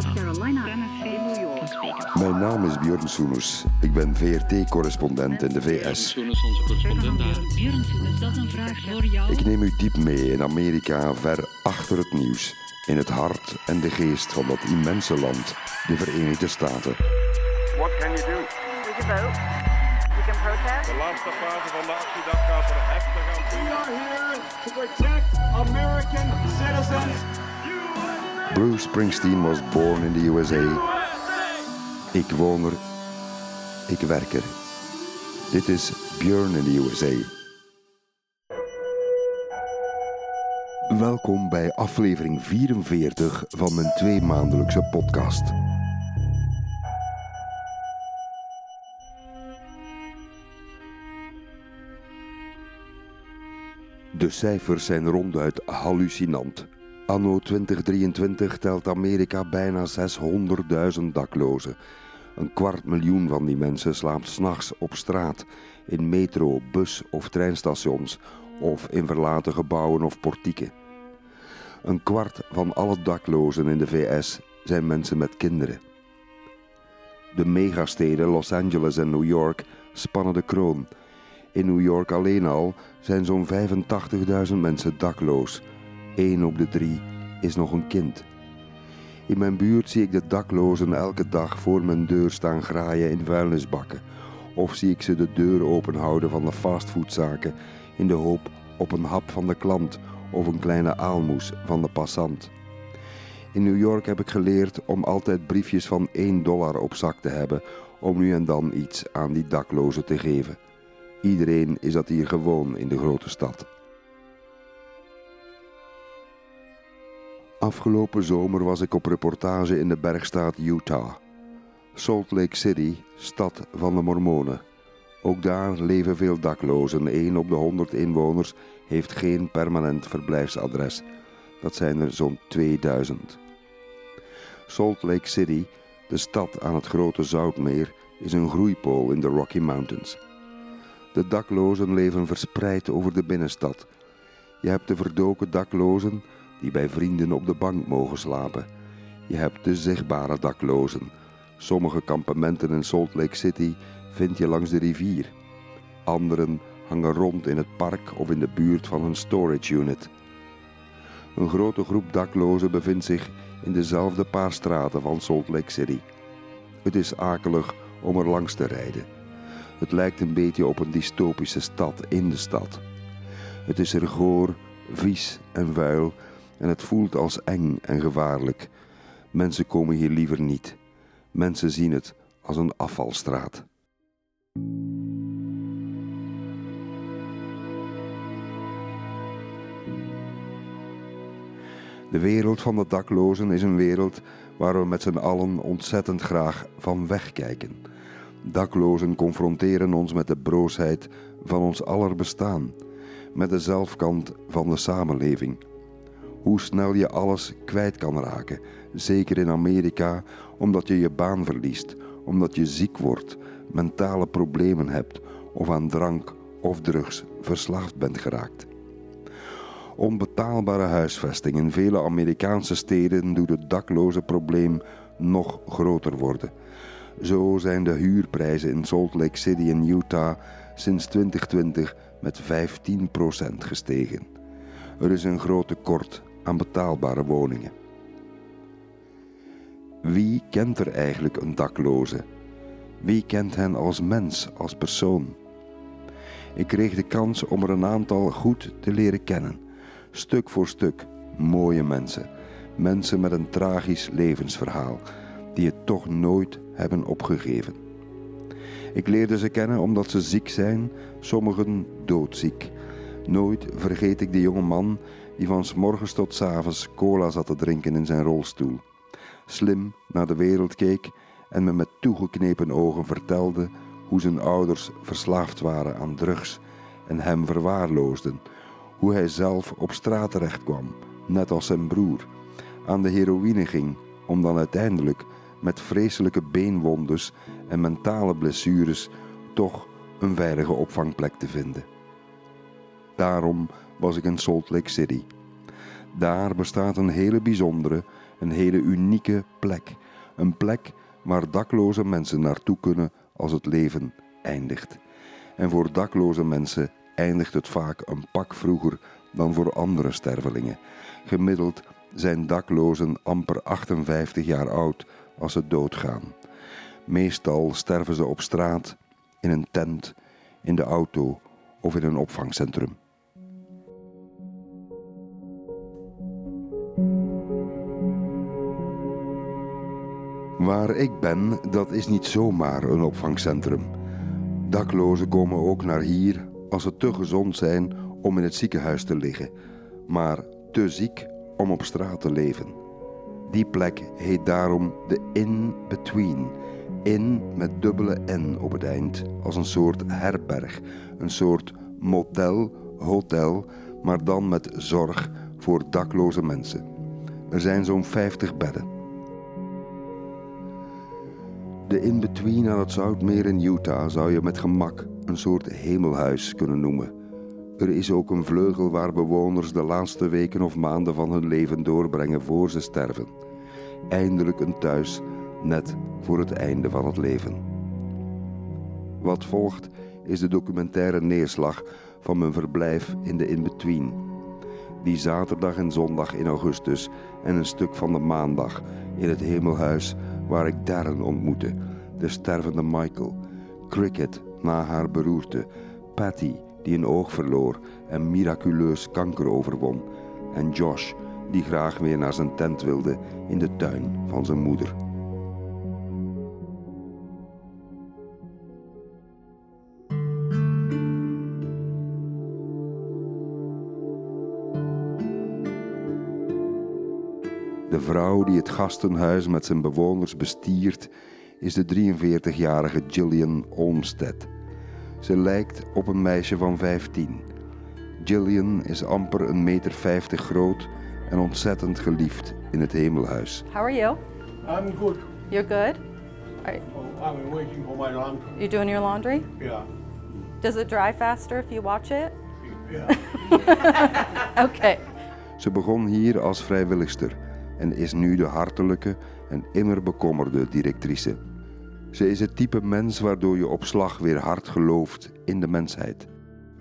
South Carolina, Tennessee, New York. Mijn naam is Björn Soenus. Ik ben VRT-correspondent in de VS. Ik neem u diep mee in Amerika, ver achter het nieuws. In het hart en de geest van dat immense land, de Verenigde Staten. What can you do? We can vote. We can protest. De laatste fase van de actiedag gaat er heftig aan toe. We are here to protect American citizens. Bruce Springsteen was born in the USA. Ik woon er. Ik werk er. Dit is Björn in the USA. Welkom bij aflevering 44 van mijn tweemaandelijkse podcast. De cijfers zijn ronduit hallucinant. Anno 2023 telt Amerika bijna 600.000 daklozen. Een kwart miljoen van die mensen slaapt s'nachts op straat, in metro, bus of treinstations of in verlaten gebouwen of portieken. Een kwart van alle daklozen in de VS zijn mensen met kinderen. De megasteden Los Angeles en New York spannen de kroon. In New York alleen al zijn zo'n 85.000 mensen dakloos. Eén op de drie is nog een kind. In mijn buurt zie ik de daklozen elke dag voor mijn deur staan graaien in vuilnisbakken. Of zie ik ze de deur openhouden van de fastfoodzaken in de hoop op een hap van de klant of een kleine aalmoes van de passant. In New York heb ik geleerd om altijd briefjes van 1 dollar op zak te hebben om nu en dan iets aan die daklozen te geven. Iedereen is dat hier gewoon in de grote stad. Afgelopen zomer was ik op reportage in de bergstaat Utah. Salt Lake City, stad van de Mormonen. Ook daar leven veel daklozen. 1 op de 100 inwoners heeft geen permanent verblijfsadres. Dat zijn er zo'n 2000. Salt Lake City, de stad aan het grote Zoutmeer, is een groeipool in de Rocky Mountains. De daklozen leven verspreid over de binnenstad. Je hebt de verdoken daklozen die bij vrienden op de bank mogen slapen. Je hebt de zichtbare daklozen. Sommige kampementen in Salt Lake City vind je langs de rivier. Anderen hangen rond in het park of in de buurt van een storage unit. Een grote groep daklozen bevindt zich in dezelfde paar straten van Salt Lake City. Het is akelig om er langs te rijden. Het lijkt een beetje op een dystopische stad in de stad. Het is er goor, vies en vuil en het voelt als eng en gevaarlijk. Mensen komen hier liever niet. Mensen zien het als een afvalstraat. De wereld van de daklozen is een wereld waar we met z'n allen ontzettend graag van wegkijken. Daklozen confronteren ons met de broosheid van ons aller bestaan, met de zelfkant van de samenleving. Hoe snel je alles kwijt kan raken, zeker in Amerika, omdat je je baan verliest, omdat je ziek wordt, mentale problemen hebt of aan drank of drugs verslaafd bent geraakt. Onbetaalbare huisvesting in vele Amerikaanse steden doet het dakloze probleem nog groter worden. Zo zijn de huurprijzen in Salt Lake City in Utah sinds 2020 met 15% gestegen. Er is een groot tekort aan betaalbare woningen. Wie kent er eigenlijk een dakloze? Wie kent hen als mens, als persoon? Ik kreeg de kans om er een aantal goed te leren kennen. Stuk voor stuk mooie mensen. Mensen met een tragisch levensverhaal, die het toch nooit hebben opgegeven. Ik leerde ze kennen omdat ze ziek zijn, sommigen doodziek. Nooit vergeet ik de jonge man die van s morgens tot s avonds cola zat te drinken in zijn rolstoel. Slim naar de wereld keek en me met toegeknepen ogen vertelde hoe zijn ouders verslaafd waren aan drugs en hem verwaarloosden. Hoe hij zelf op straat terecht kwam, net als zijn broer, aan de heroïne ging om dan uiteindelijk met vreselijke beenwondes en mentale blessures toch een veilige opvangplek te vinden. Daarom was ik in Salt Lake City. Daar bestaat een hele bijzondere Een hele unieke plek. Een plek waar dakloze mensen naartoe kunnen als het leven eindigt. En voor dakloze mensen eindigt het vaak een pak vroeger dan voor andere stervelingen. Gemiddeld zijn daklozen amper 58 jaar oud als ze doodgaan. Meestal sterven ze op straat, in een tent, in de auto of in een opvangcentrum. Waar ik ben, dat is niet zomaar een opvangcentrum. Daklozen komen ook naar hier als ze te gezond zijn om in het ziekenhuis te liggen, maar te ziek om op straat te leven. Die plek heet daarom de In-Between. In met dubbele N op het eind, als een soort herberg, een soort motel, hotel, maar dan met zorg voor dakloze mensen. Er zijn zo'n 50 bedden. De in-between aan het Zoutmeer in Utah zou je met gemak een soort hemelhuis kunnen noemen. Er is ook een vleugel waar bewoners de laatste weken of maanden van hun leven doorbrengen voor ze sterven. Eindelijk een thuis, net voor het einde van het leven. Wat volgt is de documentaire neerslag van mijn verblijf in de in-between. Die zaterdag en zondag in augustus en een stuk van de maandag in het hemelhuis waar ik Darren ontmoette, de stervende Michael, Cricket na haar beroerte, Patty die een oog verloor en miraculeus kanker overwon, en Josh die graag weer naar zijn tent wilde in de tuin van zijn moeder. Vrouw die het gastenhuis met zijn bewoners bestiert, is de 43-jarige Gillian Olmsted. Ze lijkt op een meisje van 15. Gillian is amper een meter 50 groot en ontzettend geliefd in het hemelhuis. How are you? I'm good. You're good? Are Oh, I'm waiting for my laundry. you doing your laundry? Yeah. Does it dry faster if you watch it? Yeah. Okay. Ze begon hier als vrijwilligster en is nu de hartelijke en immer bekommerde directrice. Ze is het type mens waardoor je op slag weer hard gelooft in de mensheid.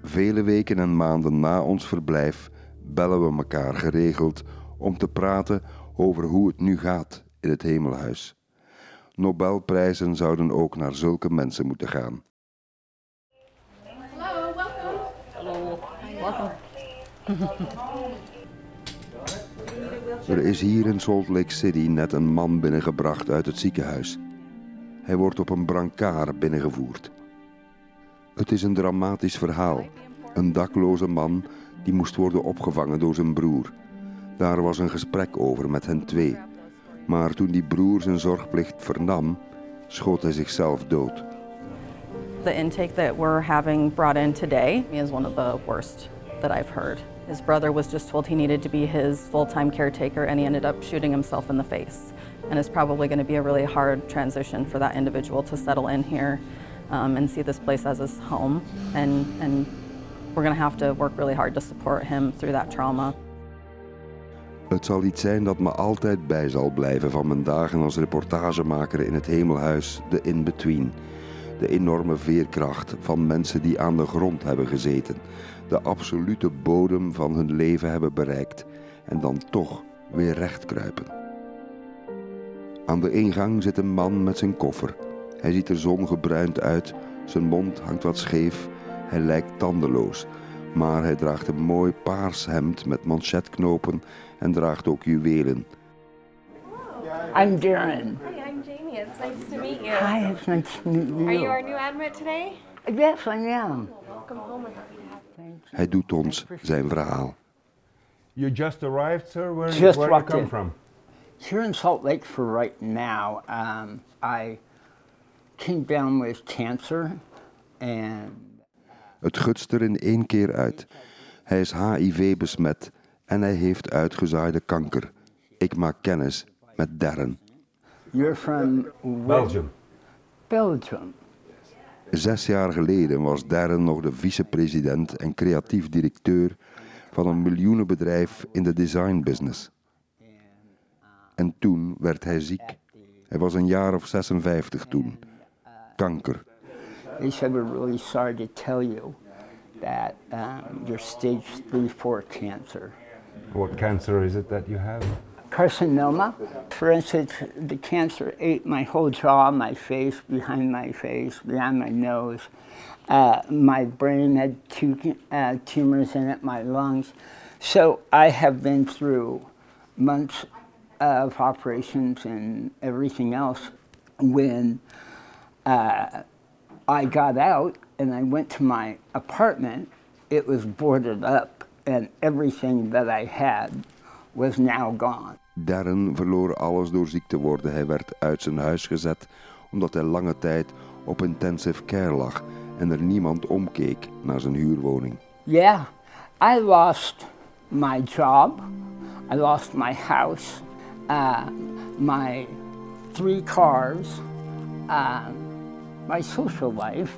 Vele weken en maanden na ons verblijf bellen we elkaar geregeld om te praten over hoe het nu gaat in het hemelhuis. Nobelprijzen zouden ook naar zulke mensen moeten gaan. Welcome. Er is hier in Salt Lake City net een man binnengebracht uit het ziekenhuis. Hij wordt op een brancard binnengevoerd. Het is een dramatisch verhaal. Een dakloze man die moest worden opgevangen door zijn broer. Daar was een gesprek over met hen twee. Maar toen die broer zijn zorgplicht vernam, schoot hij zichzelf dood. The intake that we're having brought in today is one of the worst that I've heard. His brother was just told he needed to be his full time caretaker, and he ended up shooting himself in the face. And it's probably going to be a really hard transition for that individual to settle in here um, and see this place as his home. And, and we're going to have to work really hard to support him through that trauma. Het zal iets zijn dat me altijd bij zal blijven van mijn dagen als reportagemaker in het hemelhuis, de in-between. De enorme veerkracht van mensen die aan de grond hebben gezeten, de absolute bodem van hun leven hebben bereikt en dan toch weer recht kruipen. Aan de ingang zit een man met zijn koffer. Hij ziet er zongebruind uit, zijn mond hangt wat scheef, hij lijkt tandeloos. Maar hij draagt een mooi paars hemd met manchetknopen en draagt ook juwelen. I'm Darren. Hi, I'm Jamie. It's nice to meet you. Hi, it's nice to meet you. Are you our new admit today? Yes, I am. Welcome home. Hij doet ons zijn verhaal. You just arrived, sir. Where, Just where you come in. from? Here in Salt Lake for right now, um, I came down with cancer and Het gutst er in één keer uit. Hij is HIV besmet en hij heeft uitgezaaide kanker. Ik maak kennis met Darren. you're from Belgium. Belgium. Zes jaar geleden was Darren nog de vicepresident en creatief directeur van een miljoenenbedrijf in de designbusiness. En toen werd hij ziek. Hij was een jaar of 56 toen. Kanker. They said, We're really sorry to tell you that um, you're stage 3 4 cancer. What cancer is it that you have? Carcinoma, for instance, the cancer ate my whole jaw, my face, behind my face, behind my nose. Uh, my brain had two uh, tumors in it, my lungs. So I have been through months of operations and everything else. When uh, I got out and I went to my apartment, it was boarded up, and everything that I had was now gone. Darren verloor alles door ziek te worden. Hij werd uit zijn huis gezet omdat hij lange tijd op intensive care lag en er niemand omkeek naar zijn huurwoning. Yeah, I lost my job, I lost my house, uh, my three cars, uh, my social life,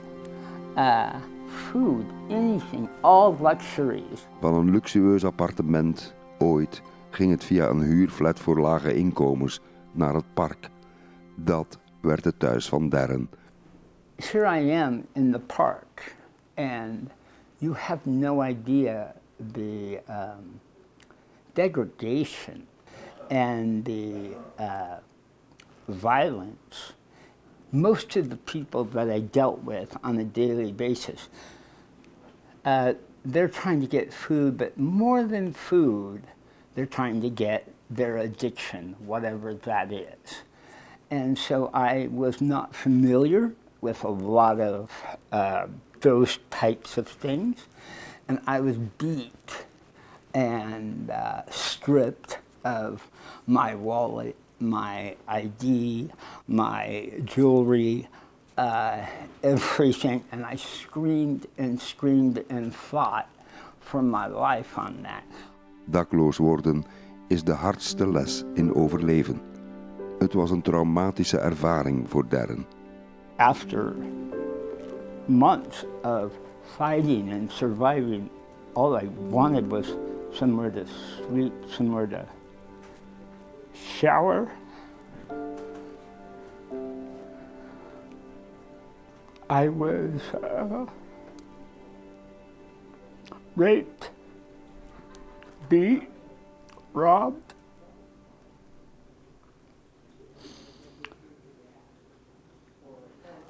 uh, food, anything, all luxuries. Van een luxueus appartement ooit ging het via een huurflat voor lage inkomens naar het park. Dat werd het thuis van Darren. Here I am in the park, and you have no idea the um, degradation and the uh, violence. Most of the people that I dealt with on a daily basis, uh, they're trying to get food, but more than food, they're trying to get their addiction, whatever that is. And so I was not familiar with a lot of uh, those types of things. And I was beat and uh, stripped of my wallet, my ID, my jewelry, uh, everything. And I screamed and screamed and fought for my life on that. Dakloos worden is de hardste les in overleven. Het was een traumatische ervaring voor Darren. After months of fighting and surviving, all I wanted was somewhere to sleep, somewhere to shower. I was uh, raped, beat, robbed.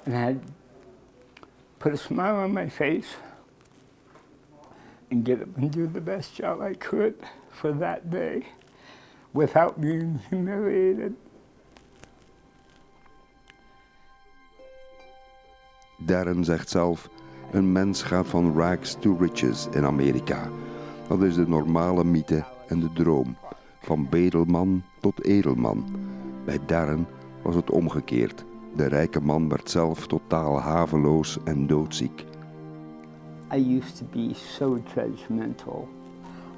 And I had put a smile on my face and get up and do the best job I could for that day without being humiliated. Darren zegt zelf: een mens gaat van rags to riches in Amerika. Dat is de normale mythe en de droom. Van bedelman tot edelman. Bij Darren was het omgekeerd. De rijke man werd zelf totaal haveloos en doodziek. I used to be so judgmental.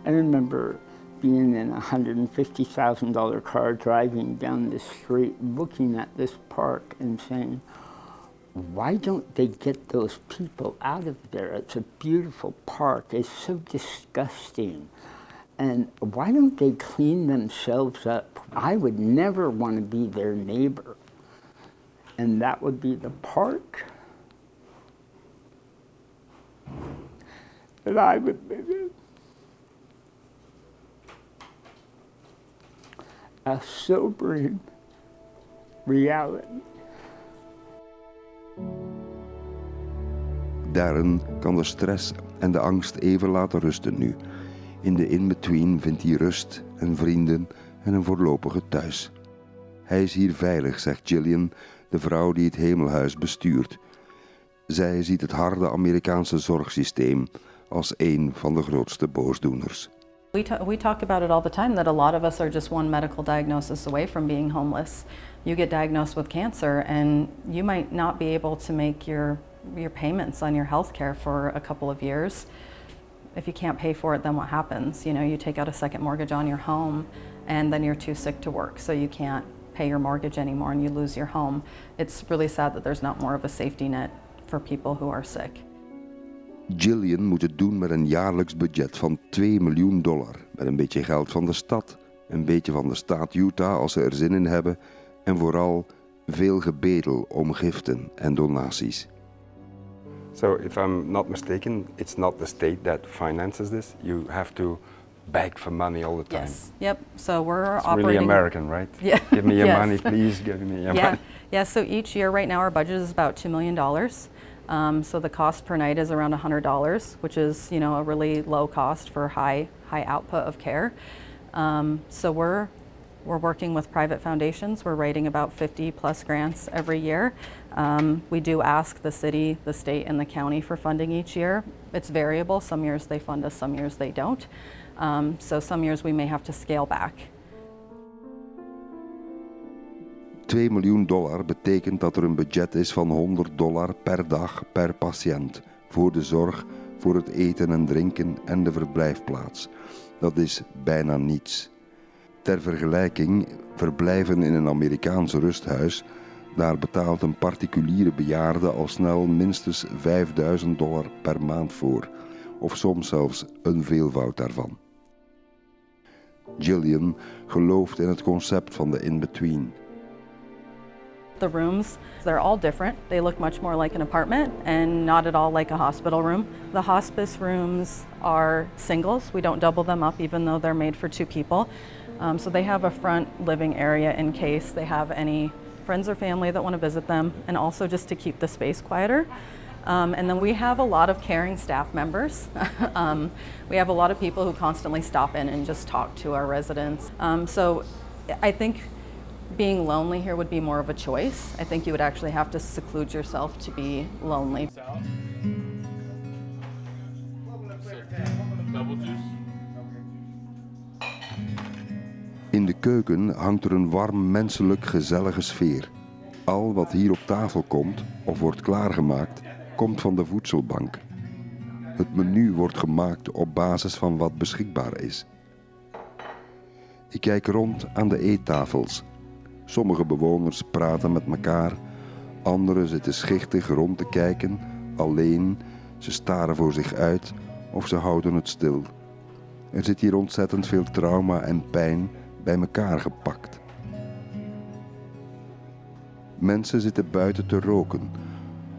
I remember being in a $150,000 car driving down the street looking at this park and saying, why don't they get those people out of there? It's a beautiful park. It's so disgusting. And why don't they clean themselves up? I would never want to be their neighbor. And that would be the park that I would in. A sobering reality. Darren kan de stress en de angst even laten rusten nu. In de in-between vindt hij rust en vrienden en een voorlopige thuis. Hij is hier veilig, zegt Gillian, de vrouw die het hemelhuis bestuurt. Zij ziet het harde Amerikaanse zorgsysteem als een van de grootste boosdoeners. We, we talk about it all the time that a lot of us are just one medical diagnosis away from being homeless. You get diagnosed with cancer, and you might not be able to make your, your payments on your health care for a couple of years. If you can't pay for it, then what happens? You know, you take out a second mortgage on your home, and then you're too sick to work, so you can't pay your mortgage anymore and you lose your home. It's really sad that there's not more of a safety net for people who are sick. Gillian moet het doen met een jaarlijks budget van 2 miljoen dollar. Met een beetje geld van de stad een beetje van de staat Utah als ze er zin in hebben en vooral veel gebedel om giften en donaties. So, if I'm not mistaken, it's not the state that finances this. You have to beg for money all the time. Yes. Yep. So we're It's operating. really American, right? Yeah. Give me your Yes. money, please. Give me your Yeah. money. Yeah. So each year, right now, our budget is about two million dollars. Um, so the cost per night is around hundred dollars, which is you know a really low cost for high high output of care. Um, so we're we're working with private foundations. We're writing about 50 plus grants every year. Um, we do ask the city, the state, and the county for funding each year. It's variable. Some years they fund us, some years they don't. Um, so some years we may have to scale back. 2 miljoen dollar betekent dat er een budget is van 100 dollar per dag per patiënt voor de zorg, voor het eten en drinken en de verblijfplaats. Dat is bijna niets. Ter vergelijking, verblijven in een Amerikaans rusthuis, daar betaalt een particuliere bejaarde al snel minstens 5000 dollar per maand voor, of soms zelfs een veelvoud daarvan. Gillian gelooft in het concept van de in-between. The rooms, they're all different. They look much more like an apartment and not at all like a hospital room. The hospice rooms are singles. We don't double them up even though they're made for two people. Um, so they have a front living area in case they have any friends or family that want to visit them and also just to keep the space quieter. Um, and then we have a lot of caring staff members. um, we have a lot of people who constantly stop in and just talk to our residents. Um, so I think being lonely here would be more of a choice. I think you would actually have to seclude yourself to be lonely. In de keuken hangt er een warm, menselijk, gezellige sfeer. Al wat hier op tafel komt of wordt klaargemaakt, komt van de voedselbank. Het menu wordt gemaakt op basis van wat beschikbaar is. Ik kijk rond aan de eettafels. Sommige bewoners praten met elkaar, anderen zitten schichtig rond te kijken, alleen, ze staren voor zich uit of ze houden het stil. Er zit hier ontzettend veel trauma en pijn bij elkaar gepakt. Mensen zitten buiten te roken.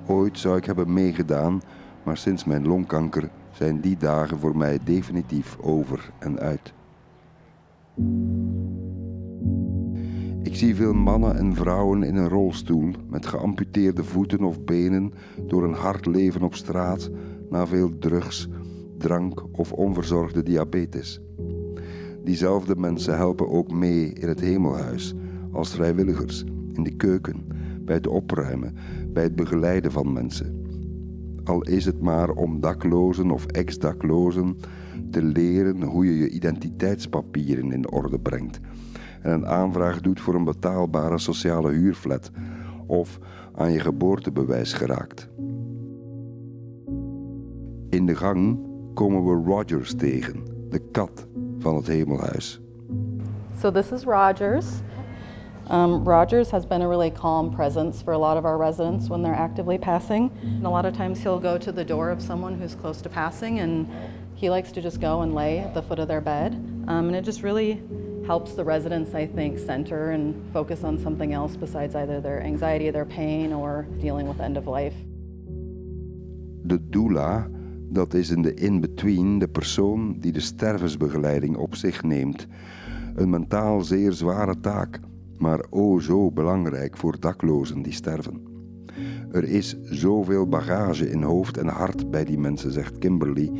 Ooit zou ik hebben meegedaan, maar sinds mijn longkanker zijn die dagen voor mij definitief over en uit. Ik zie veel mannen en vrouwen in een rolstoel met geamputeerde voeten of benen door een hard leven op straat na veel drugs, drank of onverzorgde diabetes. Diezelfde mensen helpen ook mee in het hemelhuis als vrijwilligers, in de keuken, bij het opruimen, bij het begeleiden van mensen. Al is het maar om daklozen of ex-daklozen te leren hoe je je identiteitspapieren in orde brengt en een aanvraag doet voor een betaalbare sociale huurflat of aan je geboortebewijs geraakt. In de gang komen we Rogers tegen, de kat van het hemelhuis. So this is Rogers. Um, Rogers has been a really calm presence for a lot of our residents when they're actively passing. And a lot of times he'll go to the door of someone who's close to passing and he likes to just go and lay at the foot of their bed. Um, and it just really helps the residents, I think, center and focus on something else besides either their anxiety, their pain, or dealing with end of life. The doula, dat is in de in-between de persoon die de stervensbegeleiding op zich neemt. Een mentaal zeer zware taak, maar o zo belangrijk voor daklozen die sterven. Er is zoveel bagage in hoofd en hart bij die mensen, zegt Kimberly,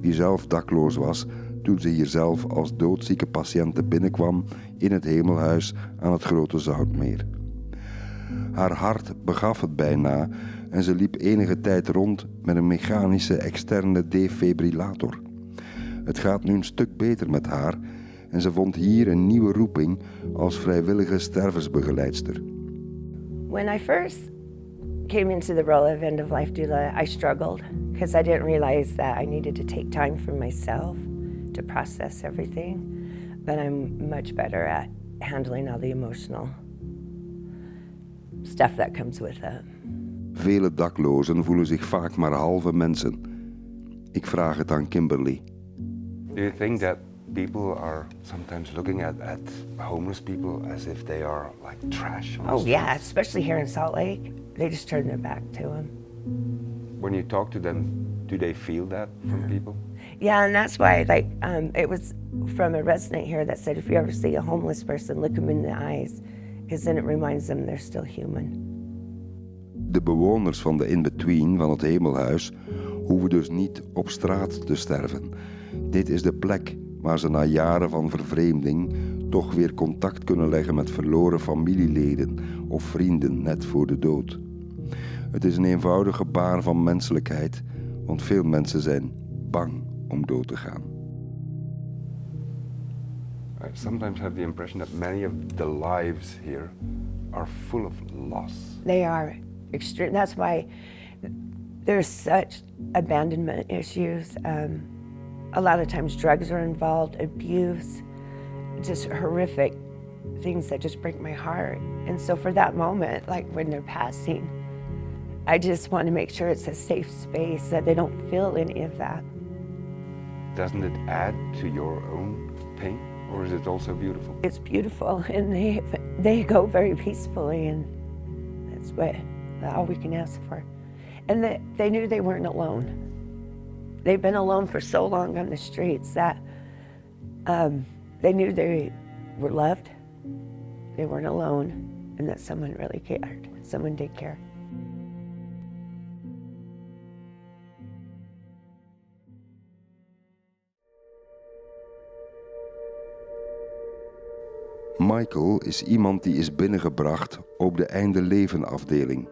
die zelf dakloos was toen ze hier zelf als doodzieke patiënte binnenkwam in het hemelhuis aan het Grote Zoutmeer. Haar hart begaf het bijna en ze liep enige tijd rond met een mechanische externe defibrillator. Het gaat nu een stuk beter met haar en ze vond hier een nieuwe roeping als vrijwillige stervensbegeleidster. When I first came into the role of end of life doula, I struggled because I didn't realize that I needed to take time for myself to process everything. But I'm much better at handling all the emotional stuff that comes with it. Vele daklozen voelen zich vaak maar halve mensen. Ik vraag het aan Kimberly. Do you think that people are sometimes looking at, at homeless people as if they are like trash. on the Oh, yeah, especially here in Salt Lake. They just turn their back to them. When you talk to them, do they feel that from people? Yeah, and that's why, like, um, it was from a resident here that said if you ever see a homeless person, look them in the eyes, because then it reminds them they're still human. De bewoners van de in-between van het hemelhuis hoeven dus niet op straat te sterven. Dit is de plek waar ze na jaren van vervreemding toch weer contact kunnen leggen met verloren familieleden of vrienden net voor de dood. Het is een eenvoudig gebaar van menselijkheid, want veel mensen zijn bang om dood te gaan. I sometimes have the impression that many of the lives here are full of loss. They are extreme. That's why there's such abandonment issues. Um, a lot of times, drugs are involved, abuse, just horrific things that just break my heart. And so, for that moment, like when they're passing, I just want to make sure it's a safe space that they don't feel any of that. Doesn't it add to your own pain, or is it also beautiful? It's beautiful, and they they go very peacefully, and that's what all we can ask for. And they, they knew they weren't alone. They've been alone for so long on the streets that um, they knew they were loved, they weren't alone, and that someone really cared. Someone did care. Michael is iemand die is binnengebracht op de einde leven afdeling.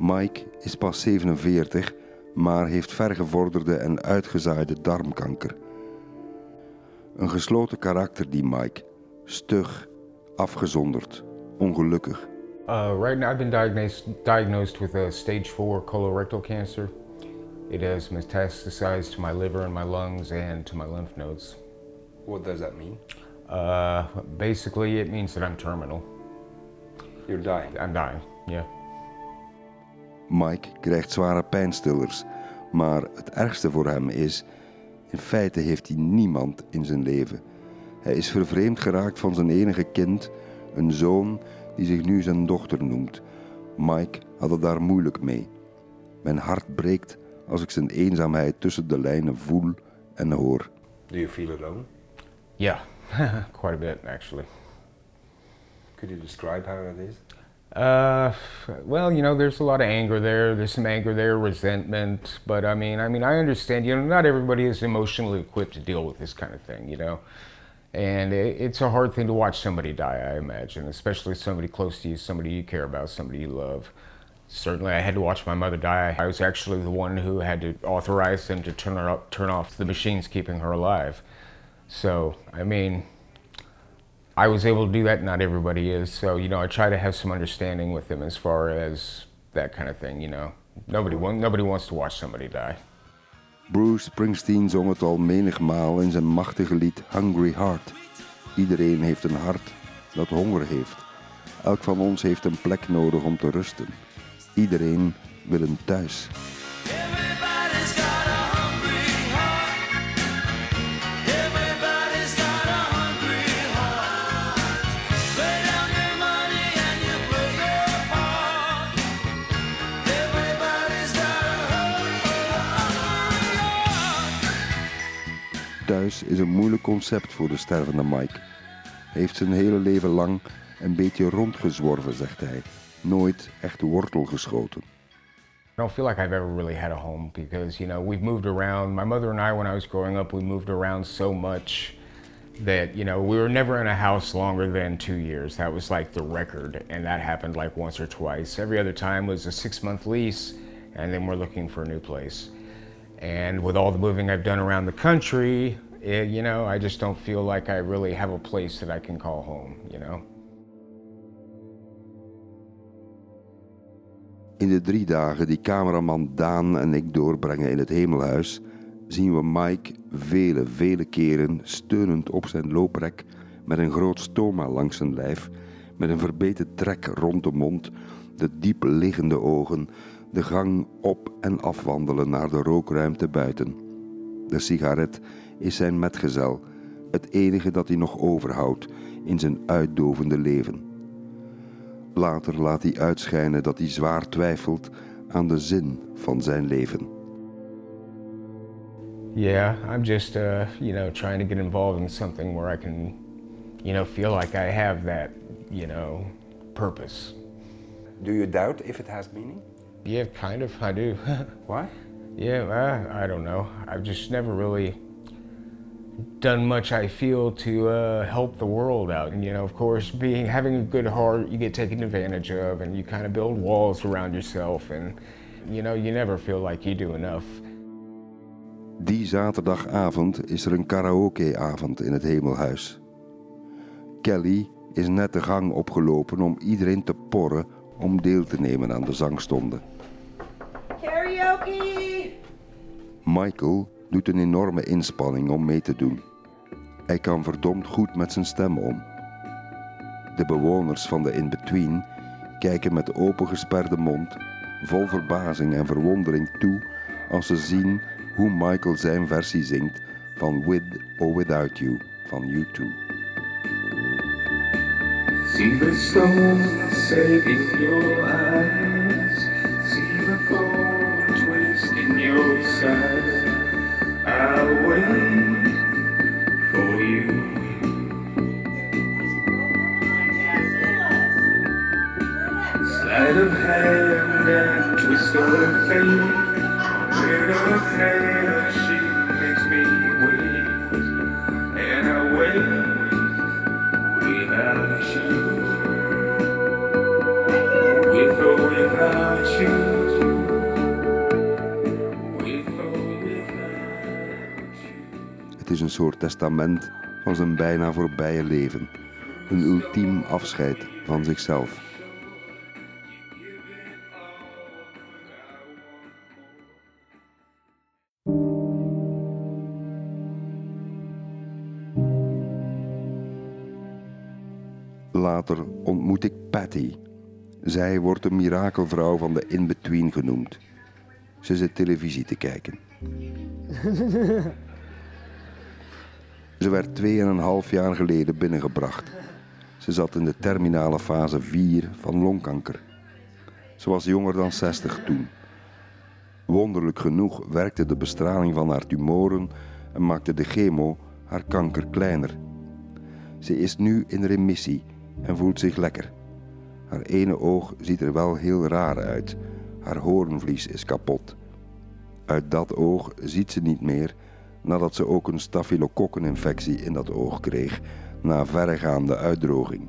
Mike is pas 47, maar heeft vergevorderde en uitgezaaide darmkanker. Een gesloten karakter die Mike, stug, afgezonderd, ongelukkig. Uh, right now, I've been diagnosed diagnosed with a stage four colorectal cancer. It has metastasized to my liver and my lungs and to my lymph nodes. What does that mean? Uh, basically, it means that I'm terminal. You're dying. I'm dying. Yeah. Mike krijgt zware pijnstillers, maar het ergste voor hem is, in feite heeft hij niemand in zijn leven. Hij is vervreemd geraakt van zijn enige kind, een zoon die zich nu zijn dochter noemt. Mike had het daar moeilijk mee. Mijn hart breekt als ik zijn eenzaamheid tussen de lijnen voel en hoor. Do you feel alone? Yeah, quite a bit actually. Could you describe how it is? Uh, well, you know, there's a lot of anger there. There's some anger there, resentment. But I mean, I mean, I understand. You know, not everybody is emotionally equipped to deal with this kind of thing. You know, and it, it's a hard thing to watch somebody die. I imagine, especially somebody close to you, somebody you care about, somebody you love. Certainly, I had to watch my mother die. I was actually the one who had to authorize them to turn her up, turn off the machines keeping her alive. So, I mean, I was able to do that. Not everybody is. So, you know, I try to have some understanding with them as far as that kind of thing. You know, nobody nobody wants to watch somebody die. Bruce Springsteen zong het al menigmaal in zijn machtige lied Hungry Heart. Iedereen heeft een hart dat honger heeft. Elk van ons heeft een plek nodig om te rusten. Iedereen wil een thuis. Is een moeilijk concept voor de stervende Mike. Hij heeft zijn hele leven lang een beetje rondgezworven, zegt hij. Nooit echt wortel geschoten. I don't feel like I've ever really had a home because, you know, we've moved around. My mother and I, when I was growing up, we moved around so much that, you know, we were never in a house longer than two years. That was like the record, and that happened like once or twice. Every other time was a six month lease, and then we're looking for a new place. And with all the moving I've done around the country, it, you know, I just don't feel like I really have a place that I can call home, you know? In de drie dagen die cameraman Daan en ik doorbrengen in het hemelhuis, zien we Mike vele, vele keren steunend op zijn looprek met een groot stoma langs zijn lijf, met een verbeten trek rond de mond, de diep liggende ogen, de gang op en afwandelen naar de rookruimte buiten. De sigaret is zijn metgezel, Het enige dat hij nog overhoudt in zijn uitdovende leven. Later laat hij uitschijnen dat hij zwaar twijfelt aan de zin van zijn leven. Yeah, I'm just, uh, you know, trying to get involved in something where I can, you know, feel like I have that, you know, purpose. Do you doubt if it has meaning? Yeah, kind of. I do. Why? Yeah, uh, I don't know. I've just never really done much. I feel to uh, help the world out, and you know, of course, being having a good heart, you get taken advantage of, and you kind of build walls around yourself, and you know, you never feel like you do enough. Die zaterdagavond is er een karaokeavond in het Hemelhuis. Kelly is net de gang opgelopen om iedereen te porren om deel te nemen aan de zangstonde. Karaoke! Michael doet een enorme inspanning om mee te doen. Hij kan verdomd goed met zijn stem om. De bewoners van de In-Between kijken met opengesperde mond, vol verbazing en verwondering toe als ze zien hoe Michael zijn versie zingt van With or Without You van U2. See the stone in your eyes. See the twist in your side. Sleight of hand and twist of fate. Flare, een soort testament van zijn bijna voorbije leven. Een ultiem afscheid van zichzelf. Later ontmoet ik Patty. Zij wordt de mirakelvrouw van de In-Between genoemd. Ze zit televisie te kijken. Ze werd 2,5 jaar geleden binnengebracht. Ze zat in de terminale fase 4 van longkanker. Ze was jonger dan 60 toen. Wonderlijk genoeg werkte de bestraling van haar tumoren en maakte de chemo haar kanker kleiner. Ze is nu in remissie en voelt zich lekker. Haar ene oog ziet er wel heel raar uit. Haar hoornvlies is kapot. Uit dat oog ziet ze niet meer nadat ze ook een stafylokokkeninfectie in dat oog kreeg na verregaande uitdroging.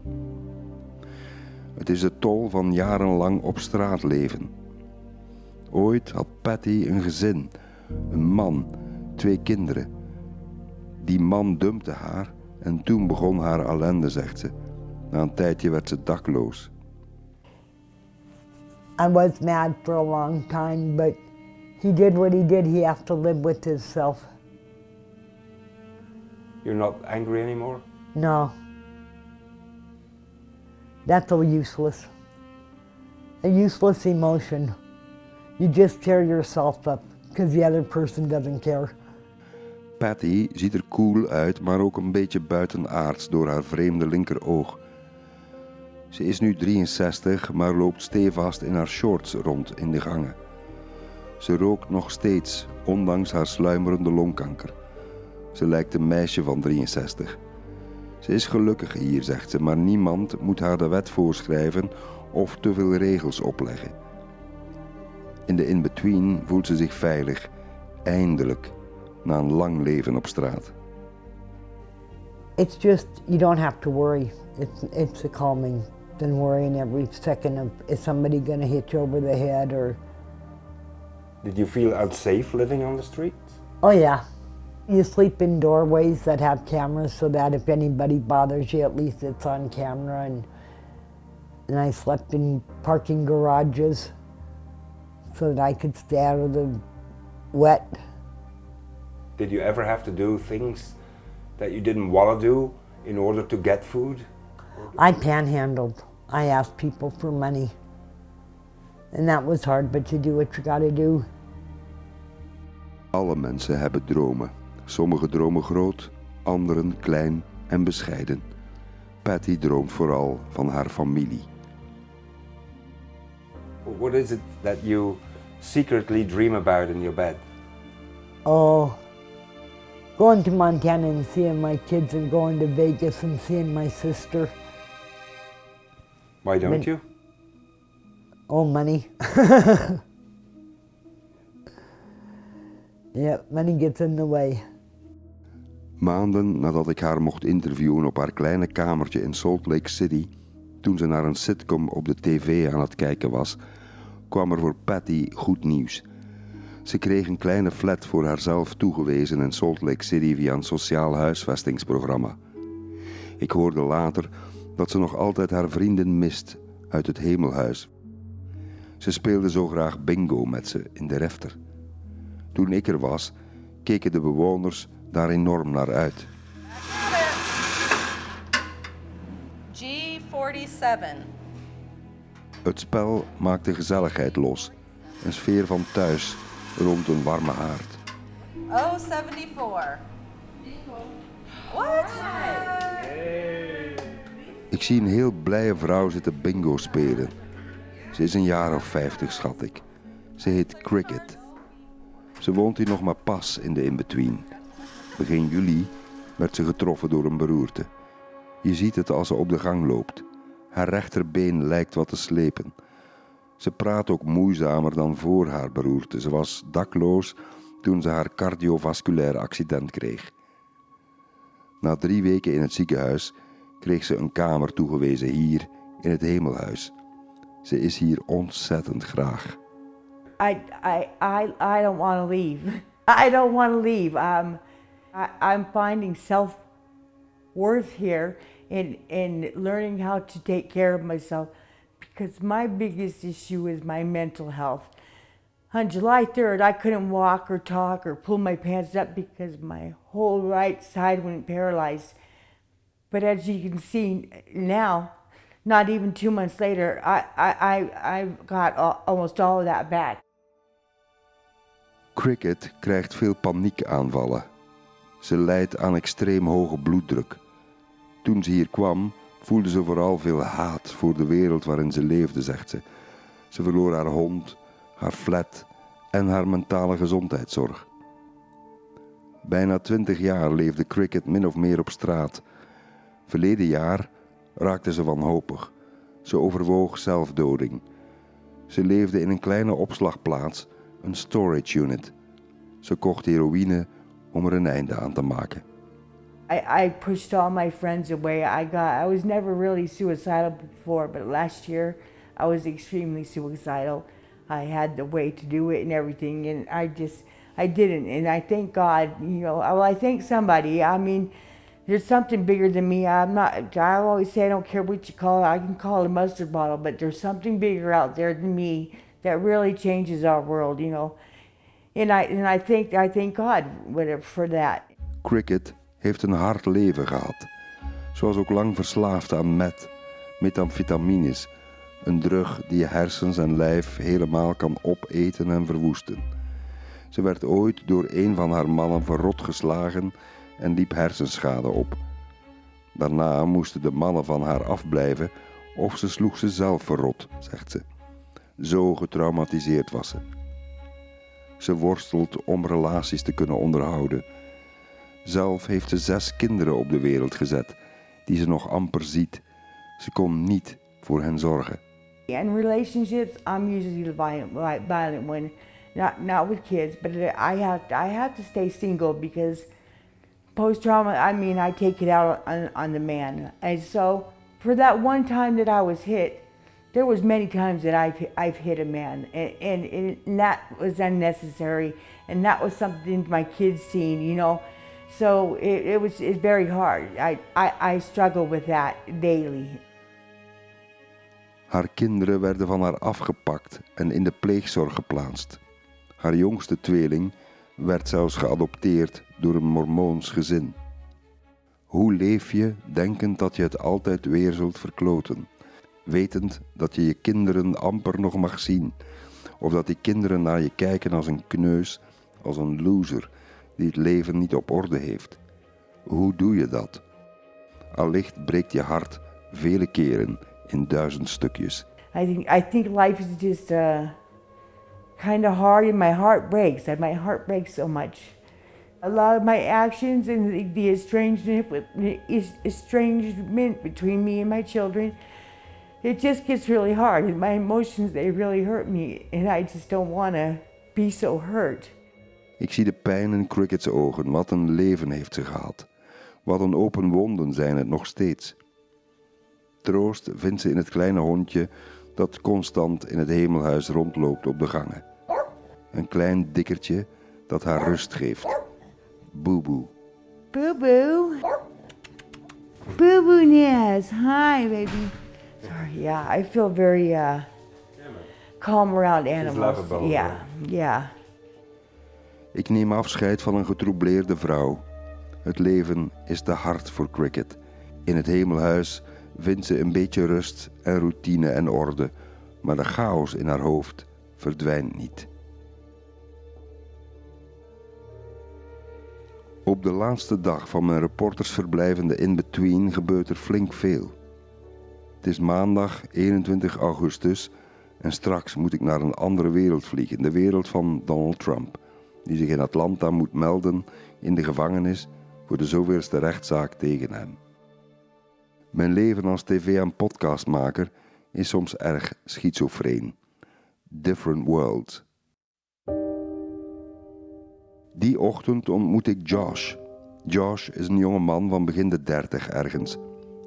Het is de tol van jarenlang op straat leven. Ooit had Patty een gezin, een man, twee kinderen. Die man dumpte haar en toen begon haar ellende, zegt ze. Na een tijdje werd ze dakloos. I was mad for a long time, but he did what he did. He has to live with himself. You're not angry anymore? No. That's all useless. A useless emotion. You just tear yourself up because the other person doesn't care. Patty ziet er cool uit, maar ook een beetje buitenaards door haar vreemde linkeroog. Ze is nu 63, maar loopt stevast in haar shorts rond in de gangen. Ze rookt nog steeds, ondanks haar sluimerende longkanker. Ze lijkt een meisje van 63. Ze is gelukkig hier, zegt ze, maar niemand moet haar de wet voorschrijven of te veel regels opleggen. In de in-between voelt ze zich veilig, eindelijk, na een lang leven op straat. It's just, you don't have to worry. It's, it's a calming than worrying every second of is somebody going to hit you over the head or. Did you feel unsafe living on the streets? Oh, yeah. You sleep in doorways that have cameras so that if anybody bothers you, at least it's on camera. And, and I slept in parking garages so that I could stay out of the wet. Did you ever have to do things that you didn't want to do in order to get food? I panhandled. I asked people for money. And that was hard, but you do what you gotta do. Alle mensen hebben dromen. Sommige dromen groot, anderen klein en bescheiden. Patty droomt vooral van haar familie. What is it that you secretly dream about in your bed? Oh, going to Montana and seeing my kids and going to Vegas and seeing my sister. Why don't you? Oh, money. yeah, money gets in the way. Maanden nadat ik haar mocht interviewen op haar kleine kamertje in Salt Lake City, toen ze naar een sitcom op de tv aan het kijken was, kwam er voor Patty goed nieuws. Ze kreeg een kleine flat voor haarzelf toegewezen in Salt Lake City via een sociaal huisvestingsprogramma. Ik hoorde later dat ze nog altijd haar vrienden mist uit het hemelhuis. Ze speelde zo graag bingo met ze in de refter. Toen ik er was, keken de bewoners daar enorm naar uit. G47. Het spel maakte gezelligheid los, een sfeer van thuis rond een warme haard. 074. What? Ik zie een heel blije vrouw zitten bingo spelen. Ze is een jaar of vijftig, schat ik. Ze heet Cricket. Ze woont hier nog maar pas in de in-between. Begin juli werd ze getroffen door een beroerte. Je ziet het als ze op de gang loopt. Haar rechterbeen lijkt wat te slepen. Ze praat ook moeizamer dan voor haar beroerte. Ze was dakloos toen ze haar cardiovasculair accident kreeg. Na drie weken in het ziekenhuis kreeg ze een kamer toegewezen hier in het hemelhuis. Ze is hier ontzettend graag. I, I, I, I don't want to leave. I don't want to leave. Um, I, I'm finding self worth here in, in learning how to take care of myself because my biggest issue is my mental health. On July 3rd, I couldn't walk or talk or pull my pants up because my whole right side went paralyzed. But as you can see now, not even two months later, I, I, I, I've got al- almost all of that back. Cricket krijgt veel paniekaanvallen. Ze lijdt aan extreem hoge bloeddruk. Toen ze hier kwam, voelde ze vooral veel haat voor de wereld waarin ze leefde, zegt ze. Ze verloor haar hond, haar flat en haar mentale gezondheidszorg. Bijna twintig jaar leefde Cricket min of meer op straat. Verleden jaar raakte ze wanhopig. Ze overwoog zelfdoding. Ze leefde in een kleine opslagplaats, een storage unit. Ze kocht heroïne om er een einde aan te maken. I, I pushed all my friends away. I got I was never really suicidal before, but last year I was extremely suicidal. I had the way to do it and everything, and I just I didn't. And I thank God, you know. Well, I thank somebody. I mean, there's something bigger than me. I'm not. I always say I don't care what you call it. I can call it a mustard bottle, but there's something bigger out there than me that really changes our world, you know. And I and I God for. Cricket heeft een hard leven gehad. Ze was ook lang verslaafd aan met, metamfetamines, een drug die je hersens en lijf helemaal kan opeten en verwoesten. Ze werd ooit door een van haar mannen verrot geslagen en liep hersenschade op. Daarna moesten de mannen van haar afblijven of ze sloeg ze zelf verrot, zegt ze. Zo getraumatiseerd was ze. Ze worstelt om relaties te kunnen onderhouden. Zelf heeft ze zes kinderen op de wereld gezet, die ze nog amper ziet. Ze kon niet voor hen zorgen. In relationships, I'm usually the violent, vi- violent one, not not with kids, but I have I have to stay single because post trauma. I mean, I take it out on, on the man, and so for that one time that I was hit, there was many times that I've I've hit a man, and and, and that was unnecessary, and that was something my kids seen, you know. So it, it was it's very hard. I, I I struggle with that daily. Haar kinderen werden van haar afgepakt en in de pleegzorg geplaatst. Haar jongste tweeling werd zelfs geadopteerd door een mormoons gezin. Hoe leef je denkend dat je het altijd weer zult verkloten? Wetend dat je je kinderen amper nog mag zien, of dat die kinderen naar je kijken als een kneus, als een loser die het leven niet op orde heeft. Hoe doe je dat? Allicht breekt je hart vele keren in duizend stukjes. I think I think life is just uh, kind of hard, and my heart breaks. And my heart breaks so much. A lot of my actions and the, estrangement estrangement between me and my children, it just gets really hard. And my emotions they really hurt me, and I just don't want to be so hurt. Ik zie de pijn in Cricket's ogen. Wat een leven heeft ze gehad. Wat een open wonden zijn het nog steeds. Troost vindt ze in het kleine hondje dat constant in het hemelhuis rondloopt op de gangen. Een klein dikkertje dat haar rust geeft. Boeboe. Boo boo Naz. Hi, baby. Yeah, I feel very uh, calm around animals. lovable, Yeah, yeah. Ik neem afscheid van een getroubleerde vrouw. Het leven is te hard voor Cricket. In het hemelhuis vindt ze een beetje rust en routine en orde, maar de chaos in haar hoofd verdwijnt niet. Op de laatste dag van mijn reportersverblijf in de In-Between gebeurt er flink veel. Het is maandag 21 augustus en straks moet ik naar een andere wereld vliegen, de wereld van Donald Trump, die zich in Atlanta moet melden in de gevangenis voor de zoveelste rechtszaak tegen hem. Mijn leven als tv- en podcastmaker is soms erg schizofreen. Different worlds. Die ochtend ontmoet ik Josh. Josh is een jonge man van begin de dertig ergens.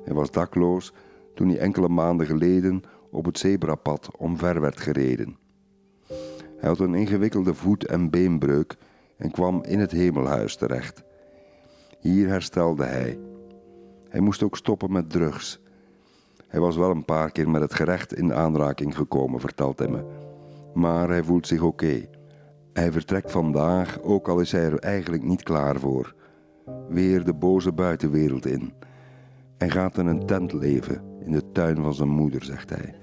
Hij was dakloos toen hij enkele maanden geleden op het zebrapad omver werd gereden. Hij had een ingewikkelde voet- en beenbreuk en kwam in het hemelhuis terecht. Hier herstelde hij. Hij moest ook stoppen met drugs. Hij was wel een paar keer met het gerecht in aanraking gekomen, vertelt hij me. Maar hij voelt zich oké. Hij vertrekt vandaag, ook al is hij er eigenlijk niet klaar voor. Weer de boze buitenwereld in. Hij gaat in een tent leven, in de tuin van zijn moeder, zegt hij.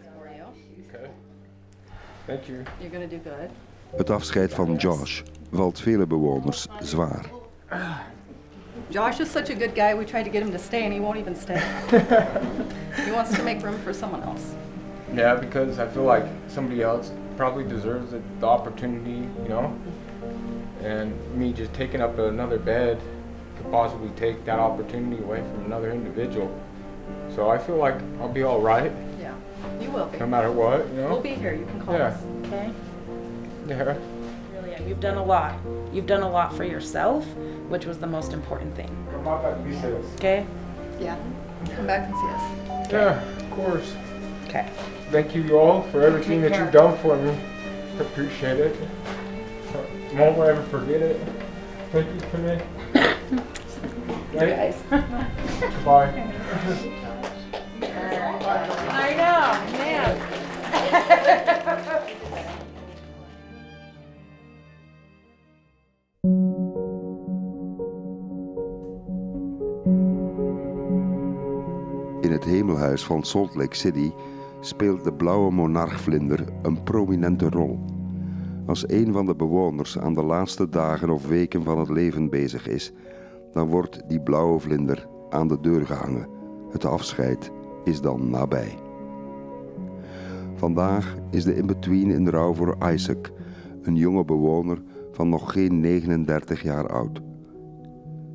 Thank you. You're gonna do good. Het afscheid van Josh valt vele bewoners zwaar. Josh is such a good guy. We tried to get him to stay, and he won't even stay. he wants to make room for someone else. Yeah, because I feel like somebody else probably deserves the, the opportunity, you know? And me just taking up another bed could possibly take that opportunity away from another individual. So I feel like I'll be all right, Yeah, you will be. no matter what, you know? We'll be here. You can call Yeah. us. Okay? Yeah. Really, and you've done a lot. You've done a lot for yourself, which was the most important thing. Come on back and see us. Okay? Yeah. Come back and see us. Yeah, of course. Okay. Thank you you all for everything Take that you've done for me. Appreciate it. Won't ever forget it. Thank you for me. guys. Bye. In het hemelhuis van Salt Lake City speelt de blauwe monarchvlinder een prominente rol. Als een van de bewoners aan de laatste dagen of weken van het leven bezig is, dan wordt die blauwe vlinder aan de deur gehangen. Het afscheid is dan nabij. Vandaag is de in-between in rouw voor Isaac, een jonge bewoner van nog geen 39 jaar oud.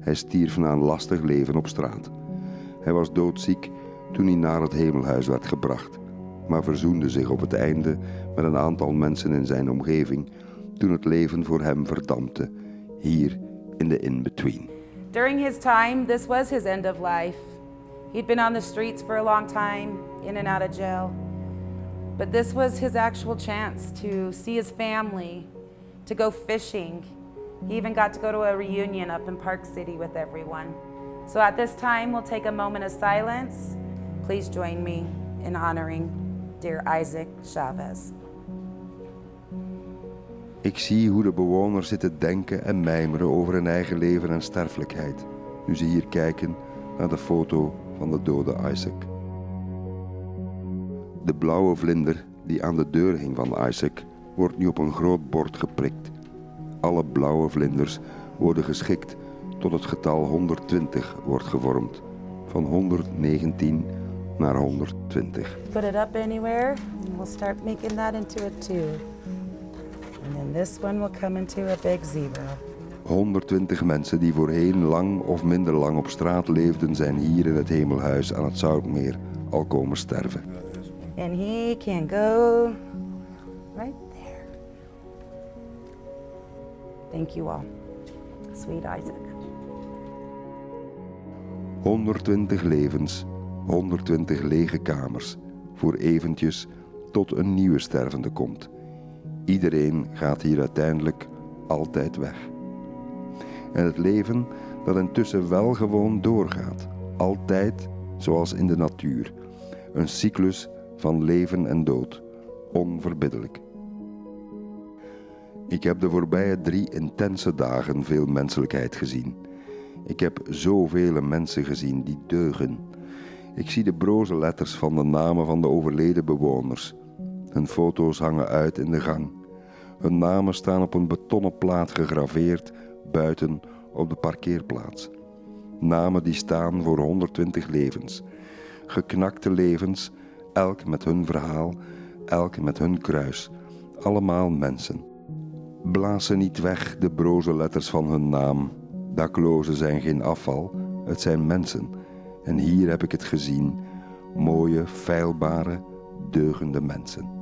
Hij stierf na een lastig leven op straat. Hij was doodziek toen hij naar het hemelhuis werd gebracht, maar verzoende zich op het einde met een aantal mensen in zijn omgeving toen het leven voor hem verdampte, hier in de in-between. During his time, this was his end of life. He'd been on the streets for a long time, in and out of jail. But this was his actual chance to see his family, to go fishing. He even got to go to a reunion up in Park City with everyone. So at this time, we'll take a moment of silence. Please join me in honoring dear Isaac Chavez. Ik zie hoe de bewoners zitten denken en mijmeren over hun eigen leven en sterfelijkheid, nu ze hier kijken naar de foto van de dode Isaac. De blauwe vlinder die aan de deur hing van Isaac wordt nu op een groot bord geprikt. Alle blauwe vlinders worden geschikt tot het getal 120 wordt gevormd. Van 119 naar 120. Put it up anywhere, and we'll start making that into a two. And then this one will come into a big zero. 120 mensen die voorheen lang of minder lang op straat leefden, zijn hier in het hemelhuis aan het Zoutmeer al komen sterven. And he can go right there. Thank you all. Sweet Isaac. 120 levens, 120 lege kamers, voor eventjes tot een nieuwe stervende komt. Iedereen gaat hier uiteindelijk altijd weg. En het leven dat intussen wel gewoon doorgaat, altijd zoals in de natuur. Een cyclus van leven en dood, onverbiddelijk. Ik heb de voorbije drie intense dagen veel menselijkheid gezien. Ik heb zoveel mensen gezien die deugen. Ik zie de broze letters van de namen van de overleden bewoners. Hun foto's hangen uit in de gang. Hun namen staan op een betonnen plaat gegraveerd buiten op de parkeerplaats. Namen die staan voor 120 levens. Geknakte levens, elk met hun verhaal, elk met hun kruis. Allemaal mensen. Blaas ze niet weg, de broze letters van hun naam. Daklozen zijn geen afval, het zijn mensen. En hier heb ik het gezien: mooie, feilbare, deugende mensen.